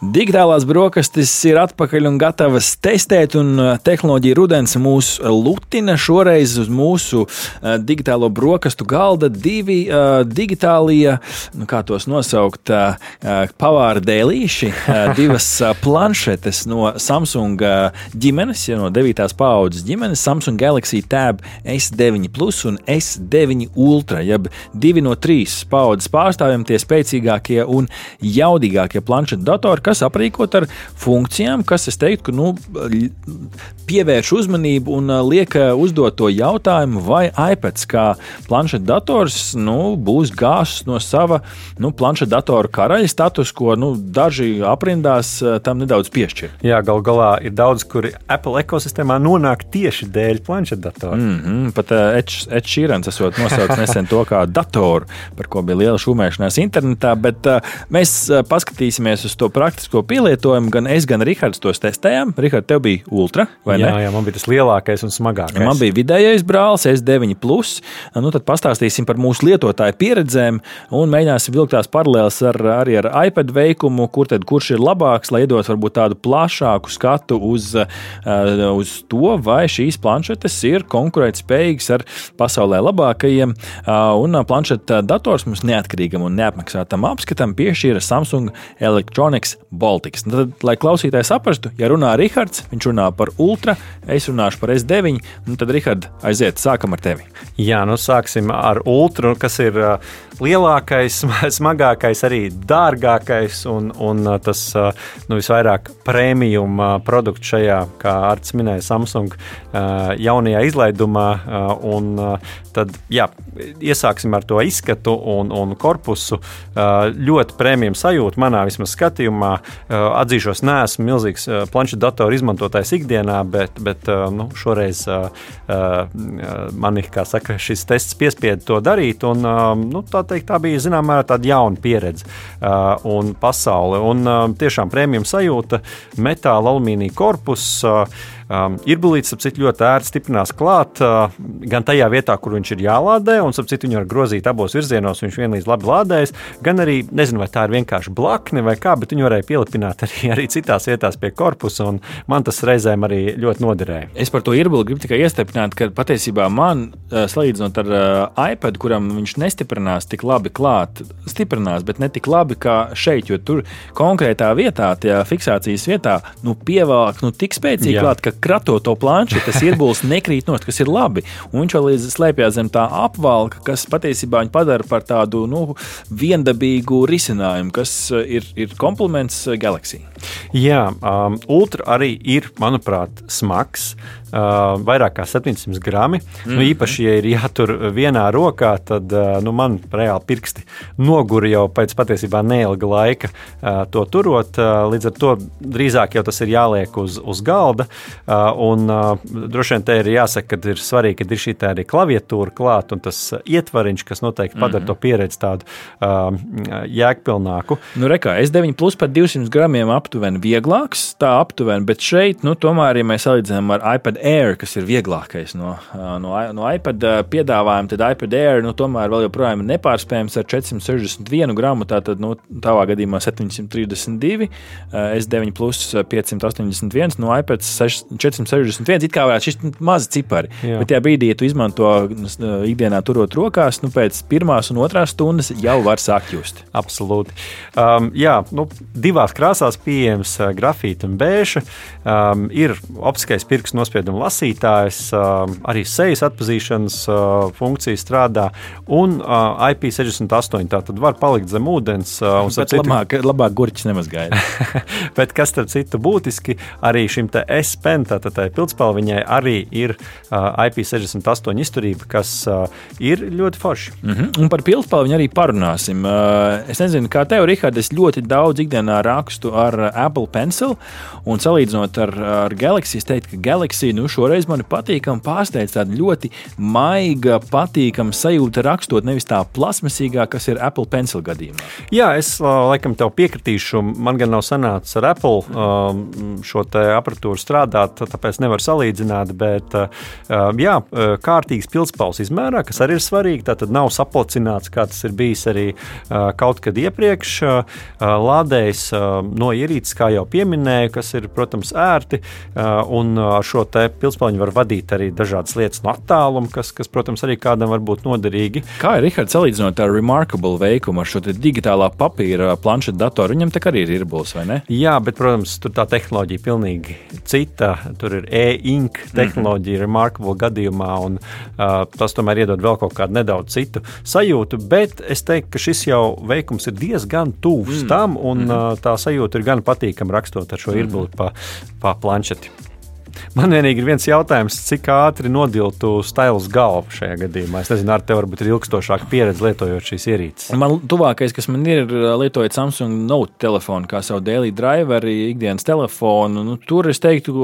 Digitālās brokastis ir atpakaļ un gatavas testēt, un uh, tehnoloģija rudens mūs lutina šoreiz uz mūsu uh, digitālo brokastu galda divi uh, digitālie, nu kā tos nosaukt, uh, pavāra dēlīši, uh, divas uh, planšetes no Samsung ģimenes, ja no 9. paudzes ģimenes, Samsung Galaxy Tab S9 Plus un S9 Ultra, jeb divi no trīs paudzes pārstāvjiem, tie spēcīgākie un jaudīgākie planšetu datori kas aprīkot ar funkcijām, kas, es teiktu, nu, pievērš uzmanību un liek uzdot to jautājumu, vai iPads kā planšetdators nu, būs gāzs no sava nu, planšetdatora karaļa status, ko nu, daži aprindās tam nedaudz piešķir. Jā, gal galā ir daudz, kuri Apple ekosistēmā nonāk tieši dēļ planšetdatora. Mm -hmm, pat Edge Sheerans esot nosaucis nesen to kā datoru, par ko bija liela šūmēšanās internetā, bet uh, mēs uh, paskatīsimies uz to praktiski praktisko pielietojumu gan es, gan Rihards tos testējām. Rihards, tev bija ultra vai jā, ne? Jā, man bija tas lielākais un smagākais. Man bija vidējais brālis, S9. Plus. Nu, tad pastāstīsim par mūsu lietotāju pieredzēm un mēģināsim vilkt tās paralēlas ar, arī ar iPad veikumu, kur tad kurš ir labāks, lai iedot varbūt tādu plašāku skatu uz, uh, uz to, vai šīs planšetes ir konkurētspējīgas ar pasaulē labākajiem. Uh, un planšeta dators mums neatkarīgam un neapmaksātam apskatam piešķīra Samsung Electronics Baltics. Nu, tad, lai klausītājs saprastu, ja runā Rahards, viņš runā par Ultra, es runāšu par S9, nu tad, Rahard, aiziet, sākam ar tevi. Jā, nu sāksim ar Ultra, kas ir lielākais, smagākais, arī dārgākais un, un tas nu, visvairāk prēmijum produkts šajā, kā Arts minēja, Samsung jaunajā izlaidumā. Un, tad, jā, iesāksim ar to izskatu un, un korpusu. Ļoti prēmijum sajūta manā vismaz skatījumā. Uh, atzīšos, neesmu milzīgs uh, planšetu datoru izmantotājs ikdienā, bet, bet nu, šoreiz mani, kā saka, šis tests piespieda to darīt. Un, nu, tā, teikt, tā bija zināmā mērā tāda jauna pieredze un pasaule. Un tiešām prēmijum sajūta, metāla, alumīnija korpus. Um, ir bulīts, ap cik ļoti ērti stiprinās klāt, uh, gan tajā vietā, kur viņš ir jālādē, un ap cik viņu var grozīt abos virzienos, viņš vienlīdz labi lādējas, gan arī, nezinu, vai tā ir vienkārši blakne vai kā, bet viņu varēja pielipināt arī, arī citās vietās pie korpusa, un man tas reizēm arī ļoti noderēja. Es par to irbuli gribu tikai iestiprināt, ka patiesībā man, uh, salīdzinot ar uh, iPad, kuram viņš nestiprinās tik labi klāt, stiprinās, bet ne tik labi kā šeit, jo tur konkrētā vietā, tajā fiksācijas vietā, nu, pievelk nu, tik spēcīgi Jā. klāt, ka kratot to planšu, tas ierbūlis nekrīt nost, kas ir labi. Un viņš vēl slēpjas zem tā apvalka, kas patiesībā viņu padara par tādu nu, viendabīgu risinājumu, kas uh, ir, ir kompliments uh, Galaxy. Jā, um, Ultra arī ir, manuprāt, smags uh, vairāk kā 700 grami. Mm -hmm. nu, mhm. īpaši, ja ir jātur vienā rokā, tad uh, nu, man reāli pirksti nogura jau pēc patiesībā neilga laika uh, to turot. Līdz ar to drīzāk jau tas ir jāliek uz, uz galda. Un droši vien te ir jāsaka, ka ir svarīgi, ka ir šī arī klaviatūra klāta un tas ietvariņš, kas noteikti padara mm -hmm. to pieredzi tādu jēgpilnāku. Nu, rekā, S9 plus par 200 gramiem aptuveni vieglāks, tā aptuveni, bet šeit, nu, tomēr, ja mēs salīdzinām ar iPad Air, kas ir vieglākais no, no, no iPad piedāvājuma, tad iPad Air nu, tomēr vēl joprojām ir nepārspējams ar 461 gramu. Tātad, nu, tavā gadījumā 732, S9 plus 581, no iPad 461. It kā varētu šis mazi cipari. Jā. Bet tajā brīdī, ja tu izmanto ikdienā turot rokās, nu, pēc pirmās un otrās stundas jau var sākt just. Absolūti. Um, jā, nu, divās krāsās pieejams grafīti un bēša. Um, ir optiskais pirksts nospiedums nospiedumu lasītājs, arī sejas atpazīšanas funkcija strādā, un IP68 tātad var palikt zem ūdens. Un, citu, labāk, labāk gurķis nemazgāja. bet kas starp citu būtiski, arī šim te S-pen, tātad tai pildspalviņai arī ir IP68 izturība, kas ir ļoti forši. Mm -hmm. Un par pildspalviņu arī parunāsim. Es nezinu, kā tev, Rihard, es ļoti daudz ikdienā rakstu ar Apple Pencil, un salīdzinot ar, ar Galaxy, es teiktu, ka Galaxy nu, šoreiz man patīkami pārsteidz tāda ļoti maiga, patīkama sajūta rakstot, nevis tā plasmasīgā, kas ir Apple Pencil gadījumā. Jā, es laikam tev piekritīšu. Man gan nav sanācis ar Apple šo aparatūru strādāt, tāpēc nevar salīdzināt. Bet, jā, kārtīgs pilspaules izmērā, kas arī ir svarīgi. Tā tad nav saplacināts, kā tas ir bijis arī kaut kad iepriekš. Lādējs no ierīces, kā jau pieminēju, kas ir, protams, ērti. Un ar šo pilspauļu var vadīt arī dažādas lietas no attāluma, kas, kas, protams, arī kādam var būt noderīgi. Kā ir Rihards salīdzinot ar Remarkable veikumu, ar šo digitālā papīra planšetu datoru? Viņam tā arī ir irbulis, vai ne? Jā, bet, protams, tur tā tehnoloģija ir pilnīgi cita. Tur ir e-ink tehnoloģija, mm -hmm. Remarkable gadījumā, un uh, tas tomēr iedod vēl kaut kādu nedaudz citu sajūtu. Bet es teiktu, ka šis jau veikums ir diezgan tuvs mm. tam, un mm -hmm. tā sajūta ir gan patīkama rakstot ar šo mm -hmm. irbuli pa, pa planšeti. Man vienīgi ir viens jautājums, cik ātri nodiltu stils galvu šajā gadījumā. Es nezinu, ar tevi varbūt ir ilgstošāka pieredze lietojot šīs ierīces. Man tuvākais, kas man ir, lietojot Samsung Note telefonu, kā savu daily driveri, ikdienas telefonu, nu, tur es teiktu,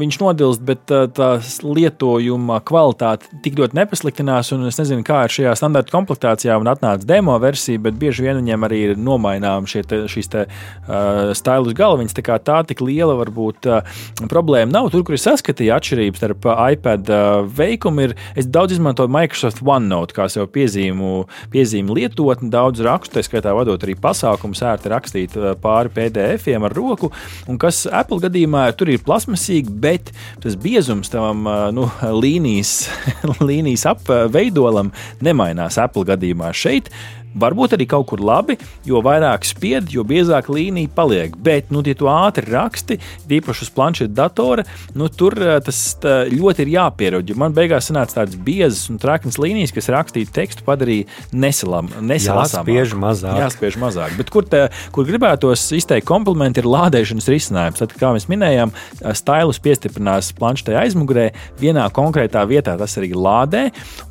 viņš nodilst, bet tā lietojuma kvalitāte tik ļoti nepasliktinās. Es nezinu, kā ir šajā standarta komplektācijā, un atnāca demo versija, bet bieži vien viņiem arī ir nomainām te, šīs te, uh, stilus galviņas. Tā kā tā tik liela varbūt uh, problēma nav. Tur, kur es saskatīju atšķirības starp iPad uh, veikumu, ir es daudz izmantoju Microsoft OneNote kā savu piezīmu, piezīmu lietotni, daudz rakstu, tā skaitā vadot arī pasākumus, ērti rakstīt uh, pāri PDF-iem ar roku. Un kas Apple gadījumā tur ir plasmasīgi, bet tas biezums tam uh, nu, līnijas, līnijas apveidolam nemainās Apple gadījumā šeit. Varbūt arī kaut kur labi, jo vairāk spied, jo biezāk līnija paliek. Bet, nu, ja tu ātri raksti, īpaši uz planšeta datora, nu, tur eh, tas ļoti ir jāpierod. Man beigās sanāca tādas biezas un traknas līnijas, kas rakstītu tekstu padarīja nesalam, nesalasām. Jāspiež mazāk. Jāspiež mazāk. Bet kur, te, kur gribētos izteikt komplimenti, ir lādēšanas risinājums. Tad, kā mēs minējām, stilus piestiprinās planšetē aizmugurē, vienā konkrētā vietā tas arī lādē,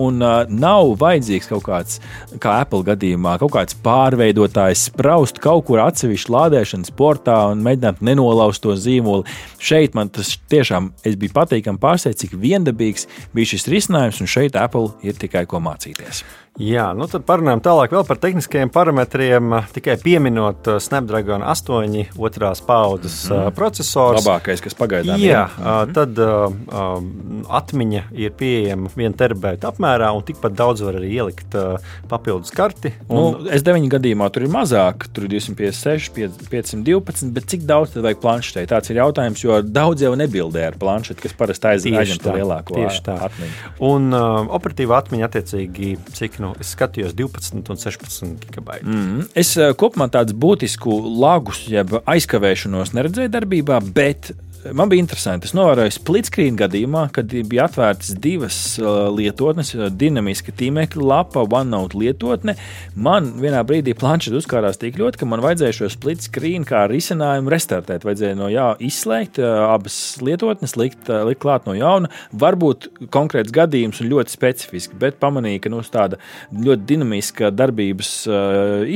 un uh, nav vajadzīgs kaut kāds, kā Apple gadījumā gadījumā kaut kāds pārveidotājs spraust kaut kur atsevišķi lādēšanas portā un mēģināt nenolauzt to zīmoli. Šeit man tas tiešām bija patīkami pārsteigts, cik viendabīgs bija šis risinājums, un šeit Apple ir tikai ko mācīties. Jā, nu tad parunājam tālāk par tehniskajiem parametriem. Tikai pieminot uh, Snapdragon 8, otrās paudzes mm -hmm. processors. Labākais, kas pagaidām Jā, ir. Jā, mm -hmm. tad uh, atmiņa ir pieejama 1 terabaitu apmērā, un tikpat daudz var arī ielikt uh, papildus karti. Un... Nu, S9 gadījumā tur ir mazāk, tur ir 256, 512, bet cik daudz tad vajag planšetē? Tāds ir jautājums, jo daudz jau nebildē ar planšeti, kas parasti aizņem lielāko atmiņu. Un uh, operatīva atmiņa attiecīgi cik no nu, es skatījos 12 un 16 gigabaiti. Mm -hmm. Es uh, kopumā tādus būtisku lagus, jeb aizkavēšanos neredzēju darbībā, bet Man bija interesanti. Es novēroju splitscreen gadījumā, kad bija atvērtas divas uh, lietotnes, uh, dinamiska tīmekļa lapa, OneNote lietotne. Man vienā brīdī planšetē uzkārās tik ļoti, ka man vajadzēja šo splitscreen kā risinājumu restartēt. Vajadzēja no jā, izslēgt uh, abas lietotnes, likt, likt klāt no jauna. Varbūt konkrēts gadījums un ļoti specifisks, bet pamanīju, ka nu, tāda ļoti dinamiska darbības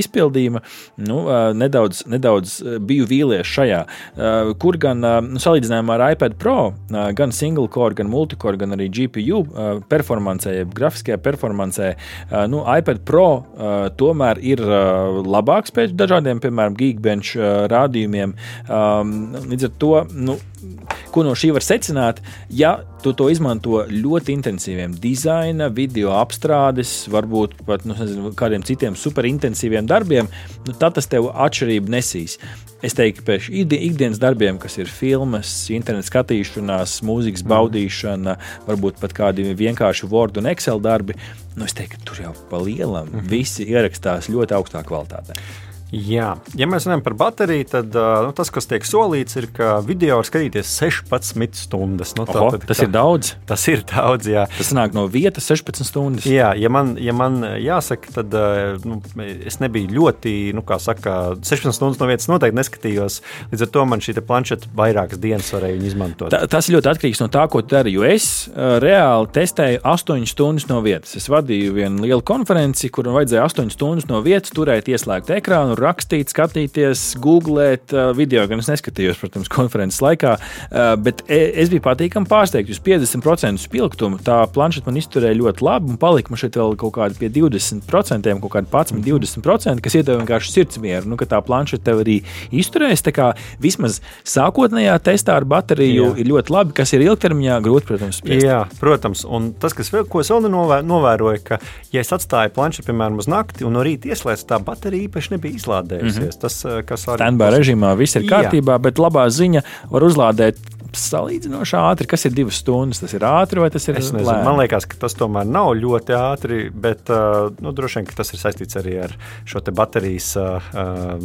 izpildījuma nu, nedaudz, nedaudz biju vīlies šajā, kur gan. Nu, salīdzinājumā ar iPad Pro, gan single core, gan multicore, gan arī GPU performancē, jeb grafiskajā performancē, nu, iPad Pro tomēr ir labāks pēc dažādiem, piemēram, Geekbench rādījumiem. Līdz ar to, nu, ko no šī var secināt, ja tu to izmanto ļoti intensīviem dizaina, video apstrādes, varbūt pat nu, nezinu, kādiem citiem superintensīviem darbiem, nu, tad tas tev atšķirību nesīs. Es teiktu, ka ikdienas darbiem, kas ir filmas, internetu skatīšanās, mūzikas mm. baudīšana, varbūt pat kādi vienkārši Word un Excel darbi, nu, es teiktu, ka tur jau pa lielam mm -hmm. visi ierakstās ļoti augstā kvalitātē. Jā, ja mēs runājam par bateriju, tad nu, tas, kas tiek solīts, ir, ka video var skatīties 16 stundas. Nu, Oho, tad, tas tā, ir daudz. Tas ir daudz, jā. Tas nāk no vietas 16 stundas. Jā, ja man, ja man jāsaka, tad nu, es nebiju ļoti, nu, kā saka, 16 stundas no vietas noteikti neskatījos. Līdz ar to man šī planšeta vairākas dienas varēja izmantot. Tā, tas ļoti atkarīgs no tā, ko tu dari. Jo es reāli testēju 8 stundas no vietas. Es vadīju vienu lielu konferenci, kur man vajadzēja 8 stundas no vietas turēt ieslēgtu ekrānu rakstīt, skatīties, googlēt uh, video. Gan es neskatījos, protams, konferences laikā, uh, bet e, es biju patīkami pārsteigts. Uz 50% spilgtumu tā planšeta man izturēja ļoti labi, un palika man šeit vēl kaut kādi pie 20%, kaut kādi 11, 20%, kas iedod vienkārši sirdsmieru, nu, ka tā planšeta tev arī izturēs. Tā kā vismaz sākotnējā testā ar bateriju Jā. ir ļoti labi, kas ir ilgtermiņā grūti, protams, spriest. Jā, protams, un tas, kas vēl, ko es vēl novē- novēroju, ka, ja es atstāju planšetu, piemēram, uz nakti, un no rīta ieslēdzu, tā baterija īpaši nebija izlādējusies. Mm -hmm. Tas, eh, kas arī Standby režīmā viss ir Jā. kārtībā, bet labā ziņa var uzlādēt salīdzinoši ātri. Kas ir divas stundas? Tas ir ātri vai tas ir lēni? man liekas, ka tas tomēr nav ļoti ātri, bet uh, nu, droši vien ka tas ir saistīts arī ar šo te baterijas uh,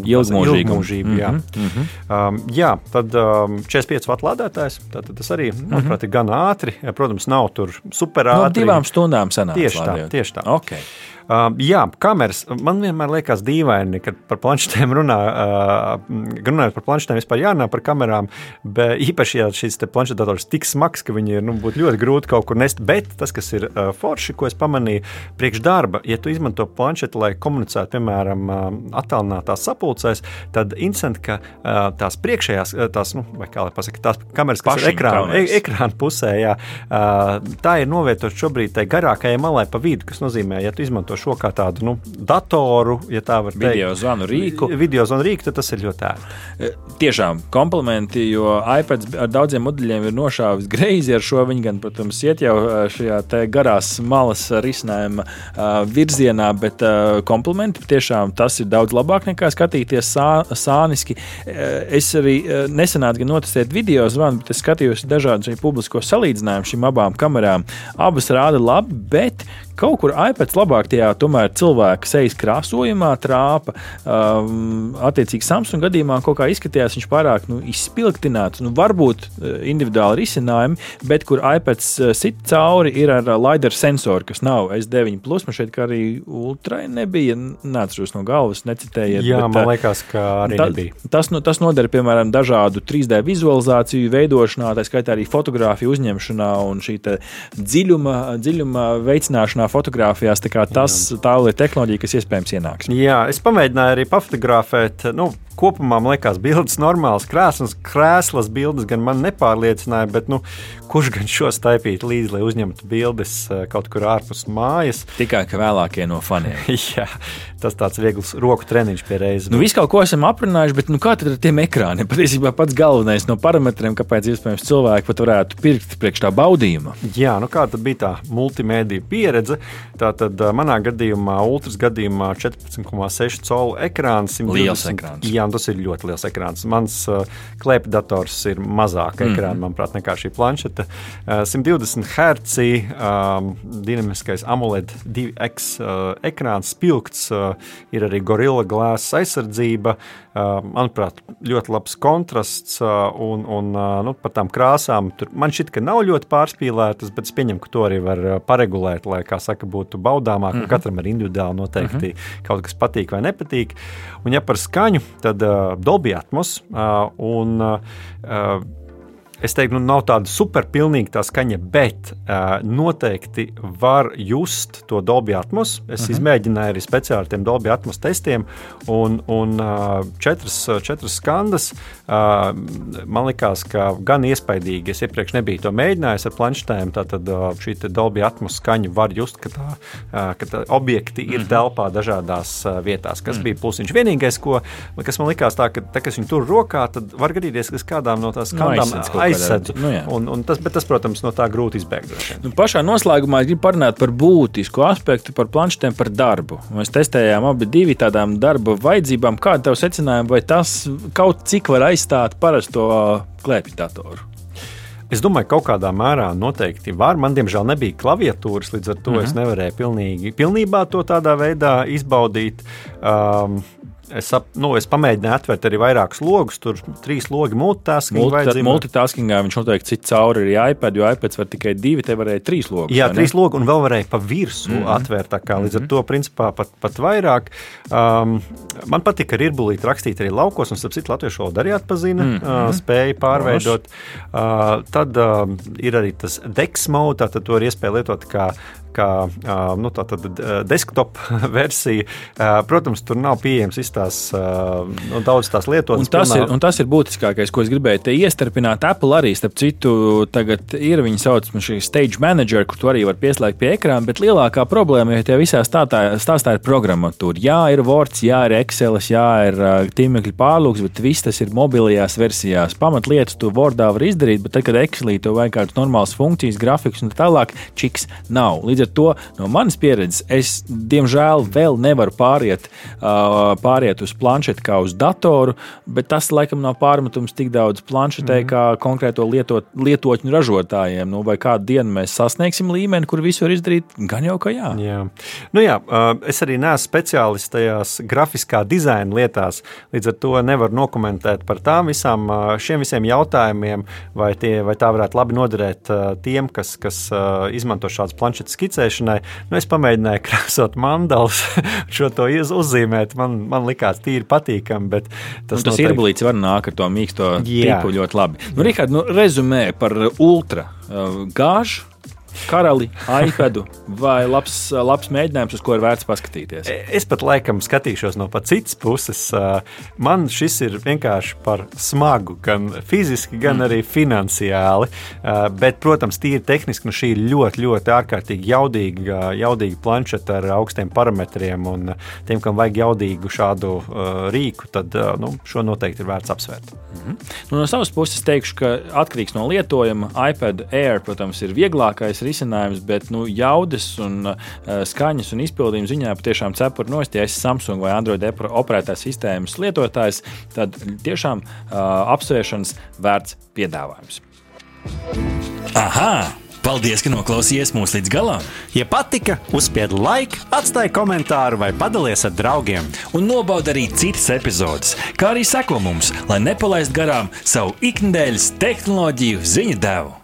Ilgmūžīgumu. ilgmūžību. Jā. Mm -hmm. um, jā, tad um, 45 vatu lādētājs. Tas arī, manuprāt, ir gan ātri. Protams, nav tur super No ātri. divām stundām sanāk. Tieši tā, lādējot. tieši tā. Okay. Uh, jā, kameras. Man vienmēr liekas dīvaini, kad par planšetēm runā, uh, runājot par planšetēm, vispār jārunā par kamerām. Bet īpaši, ja šis planšetdators ir tik smags, ka viņi ir nu, ļoti grūti kaut kur nest. Bet tas, kas ir uh, forši, ko es pamanīju, priekš darba, ja tu izmanto planšeti, lai komunicētu, piemēram, uh, attālinātās sapulcēs, tad interesanti, ka uh, tās priekšējās, uh, tās, nu, vai kā lai pasaka, tās kameras, kas Pašiņu ir ekrāna, e ekrāna pusē, jā, uh, tā ir novietota šobrīd tai garākajai malai pa vidu, kas nozīmē, ja tu izmanto šo kā tādu nu, datoru, ja tā var teikt, Video zvanu rīku. video zvanu rīku, tad tas ir ļoti ērti. Tiešām komplimenti, jo iPads ar daudziem modeļiem ir nošāvis greizi ar šo. Viņi gan, protams, iet jau ā, šajā te garās malas risinājuma ā, virzienā, bet komplimenti tiešām tas ir daudz labāk nekā skatīties sā, sāniski. Es arī ā, nesenāti gan notestēju video zvanu, bet es skatījos dažādus publisko salīdzinājumus šīm abām kamerām. Abas rāda labi, bet kaut kur iPads labāk tajā tomēr cilvēka sejas krāsojumā trāpa. Um, attiecīgi, Samsung gadījumā kaut kā izskatījās viņš pārāk nu, izspilgtināts. Nu, varbūt uh, individuāli risinājumi, bet kur iPads uh, sit cauri, ir ar uh, LiDAR sensoru, kas nav S9. Man šeit arī ultrai nebija. Neatceros no galvas, necitējiet. Jā, bet, man liekas, ka arī Ta, nebija. tas, nu, tas noder piemēram dažādu 3D vizualizāciju veidošanā, tā skaitā arī fotografiju uzņemšanā un šī dziļuma, dziļuma veicināšanā fotografijās. Tā, tas, tā ir tehnoloģija, kas iespējams ienāks. Jā, es pamēģināju arī pafotografēt. Nu, kopumā man liekas, bildes normāls, krāsas, krēslas bildes gan man nepārliecināja, bet nu, kurš gan šo staipīt līdzi, lai uzņemtu bildes eh, kaut kur ārpus mājas? Tikai ka vēlākie no faniem. Jā, tas tāds viegls roku treniņš pie reizes. Nu, visu kaut ko esam aprunājuši, bet nu, kā tad ar tiem ekrāniem? Patiesībā pats galvenais no parametriem, kāpēc iespējams cilvēki pat varētu pirkt priekš tā baudījuma. Jā, nu kā tad bija tā multimediju pieredze? Tā tad uh, manā gadījumā, Ultras gadījumā 14,6 colu ekrāns. 120 Liels ekrāns. Jā, un tas ir ļoti liels ekrāns. Mans uh, klēpdators ir mazāk mm. ekrāns, manuprāt, nekā šī planšeta. Uh, 120 Hz um, dinamiskais AMOLED 2X uh, ekrāns, spilgts, uh, ir arī Gorilla Glass aizsardzība. Uh, manuprāt, ļoti labs kontrasts uh, un, un uh, nu, par tām krāsām. Tur man šķiet, ka nav ļoti pārspīlētas, bet es pieņemu, ka to arī var paregulēt, lai, kā saka, būtu baudāmāk. Mm -hmm. Katram ir individuāli noteikti mm -hmm. kaut kas patīk vai nepatīk. Un, ja par skaņu, tad uh, Dolby Atmos uh, un uh, Es teiktu, nu, nav tāda superpilnīga tā skaņa, bet uh, noteikti var just to Dolby Atmos. Es uh -huh. izmēģināju arī speciāli ar tiem Dolby Atmos testiem, un, un uh, četras, četras skandas. Uh, man liekas, ka gan iespaidīgi. Es iepriekš nebiju to mēģinājis ar planšetēm. Tātad uh, šī Dolby Atmos skaņa var just, ka, tā, uh, ka tā objekti ir uh -huh. telpā dažādās uh, vietās, kas uh -huh. bija plusiņš. Vienīgais, ko, kas man likās, tā, ka, tā, kas viņu tur rokā, tad var gadīties, ka kādām no tās Nu, skandām aizsedz kaut aizsedz. nu un, un tas, bet tas, protams, no tā grūti izbēgt. Nu, pašā noslēgumā es gribu parunāt par būtisku aspektu, par planšetēm, par darbu. Mēs testējām abi divi tādām darba vajadzībām. Kāda tava secinājuma, vai tas kaut cik var aizstāt parasto klēpju datoru? Es domāju, ka kaut kādā mērā noteikti var. Man, diemžēl, nebija klaviatūras, līdz ar to mm -hmm. es nevarēju pilnīgi, pilnībā to tādā veidā izbaudīt. Um, Es, ap, nu, es pamēģināju atvērt arī vairākus logus, tur trīs logi multitasking. Multi, vajadzība. multitaskingā viņš noteikti cits cauri arī iPad, jo iPads var tikai divi, te varēja trīs logus. Jā, trīs logi, un vēl varēja pa virsmu mm Mhm. -hmm. atvērt. Kā, līdz ar to, principā, pat, pat vairāk. Um, man patīk, ka ir bulīti rakstīt arī laukos, un, citu, latviešu valodu arī atpazina, mm Mhm. -hmm. uh, spēja pārveidot. Uh, tad uh, ir arī tas dex mode, tātad to ir iespēja lietot kā kā nu, desktop versija. Protams, tur nav pieejams tās, nu, daudz tās lietotas. Un tas, pilnā... ir, un tas ir būtiskākais, ko es gribēju te iestarpināt. Apple arī, starp citu, tagad ir viņa saucamā stage manager, kur tu arī vari pieslēgt pie ekrāna, bet lielākā problēma ir tie visā stāstā, stāstā ir programmatūra. Jā, ir Word, jā, ir Excel, jā, ir tīmekļa pārlūks, bet viss tas ir mobilajās versijās. Pamatlietas tu Wordā var izdarīt, bet tad, kad Excelī tev vajag kādas normālas funkcijas, grafikus un tā tālāk, čiks nav. Līdz ar to no manas pieredzes es, diemžēl, vēl nevaru pāriet, pāriet uz planšeti kā uz datoru, bet tas laikam nav pārmetums tik daudz planšetē, mm kā konkrēto lietot, lietotņu ražotājiem. Nu, vai kādu dienu mēs sasniegsim līmeni, kur visu var izdarīt? Gan jau, ka jā. jā. Nu, jā es arī neesmu speciālists tajās grafiskā dizaina lietās, līdz ar to nevaru nokomentēt par tām visām, šiem visiem jautājumiem, vai, tie, vai tā varētu labi noderēt tiem, kas, kas izmanto šādas planšetes skicēšanai. Nu, es pamēģināju krāsot mandalas, šo to uzzīmēt. Man, man likās tīri patīkami. Tas, tas noteikti... ierbulīts var nākt ar to mīksto tipu ļoti labi. Nu, Rihard, nu, rezumē par ultra gāžu karali, iPadu vai labs, labs mēģinājums, uz ko ir vērts paskatīties? Es pat laikam skatīšos no citas puses. Man šis ir vienkārši par smagu, gan fiziski, gan mm. arī finansiāli. Bet, protams, tīri tehniski nu šī ir ļoti, ļoti ārkārtīgi jaudīga, jaudīga planšeta ar augstiem parametriem. Un tiem, kam vajag jaudīgu šādu rīku, tad nu, šo noteikti ir vērts apsvērt. Mm -hmm. nu, no savas puses teikšu, ka atkarīgs no lietojuma, iPad Air, protams, ir vieglākais risinājums, bet nu, jaudas un uh, skaņas un izpildījuma ziņā patiešām cepuri nost. Ja esi Samsung vai Android operētās sistēmas lietotājs, tad tiešām uh, apsvēršanas vērts piedāvājums. Aha! Paldies, ka noklausījāties mūsu līdz galam! Ja patika, uzspiediet laiku, atstājiet komentāru vai padalieties ar draugiem. Un nobaudiet arī citas epizodes, kā arī sekot mums, lai nepalaistu garām savu ikdienas tehnoloģiju ziņu devumu.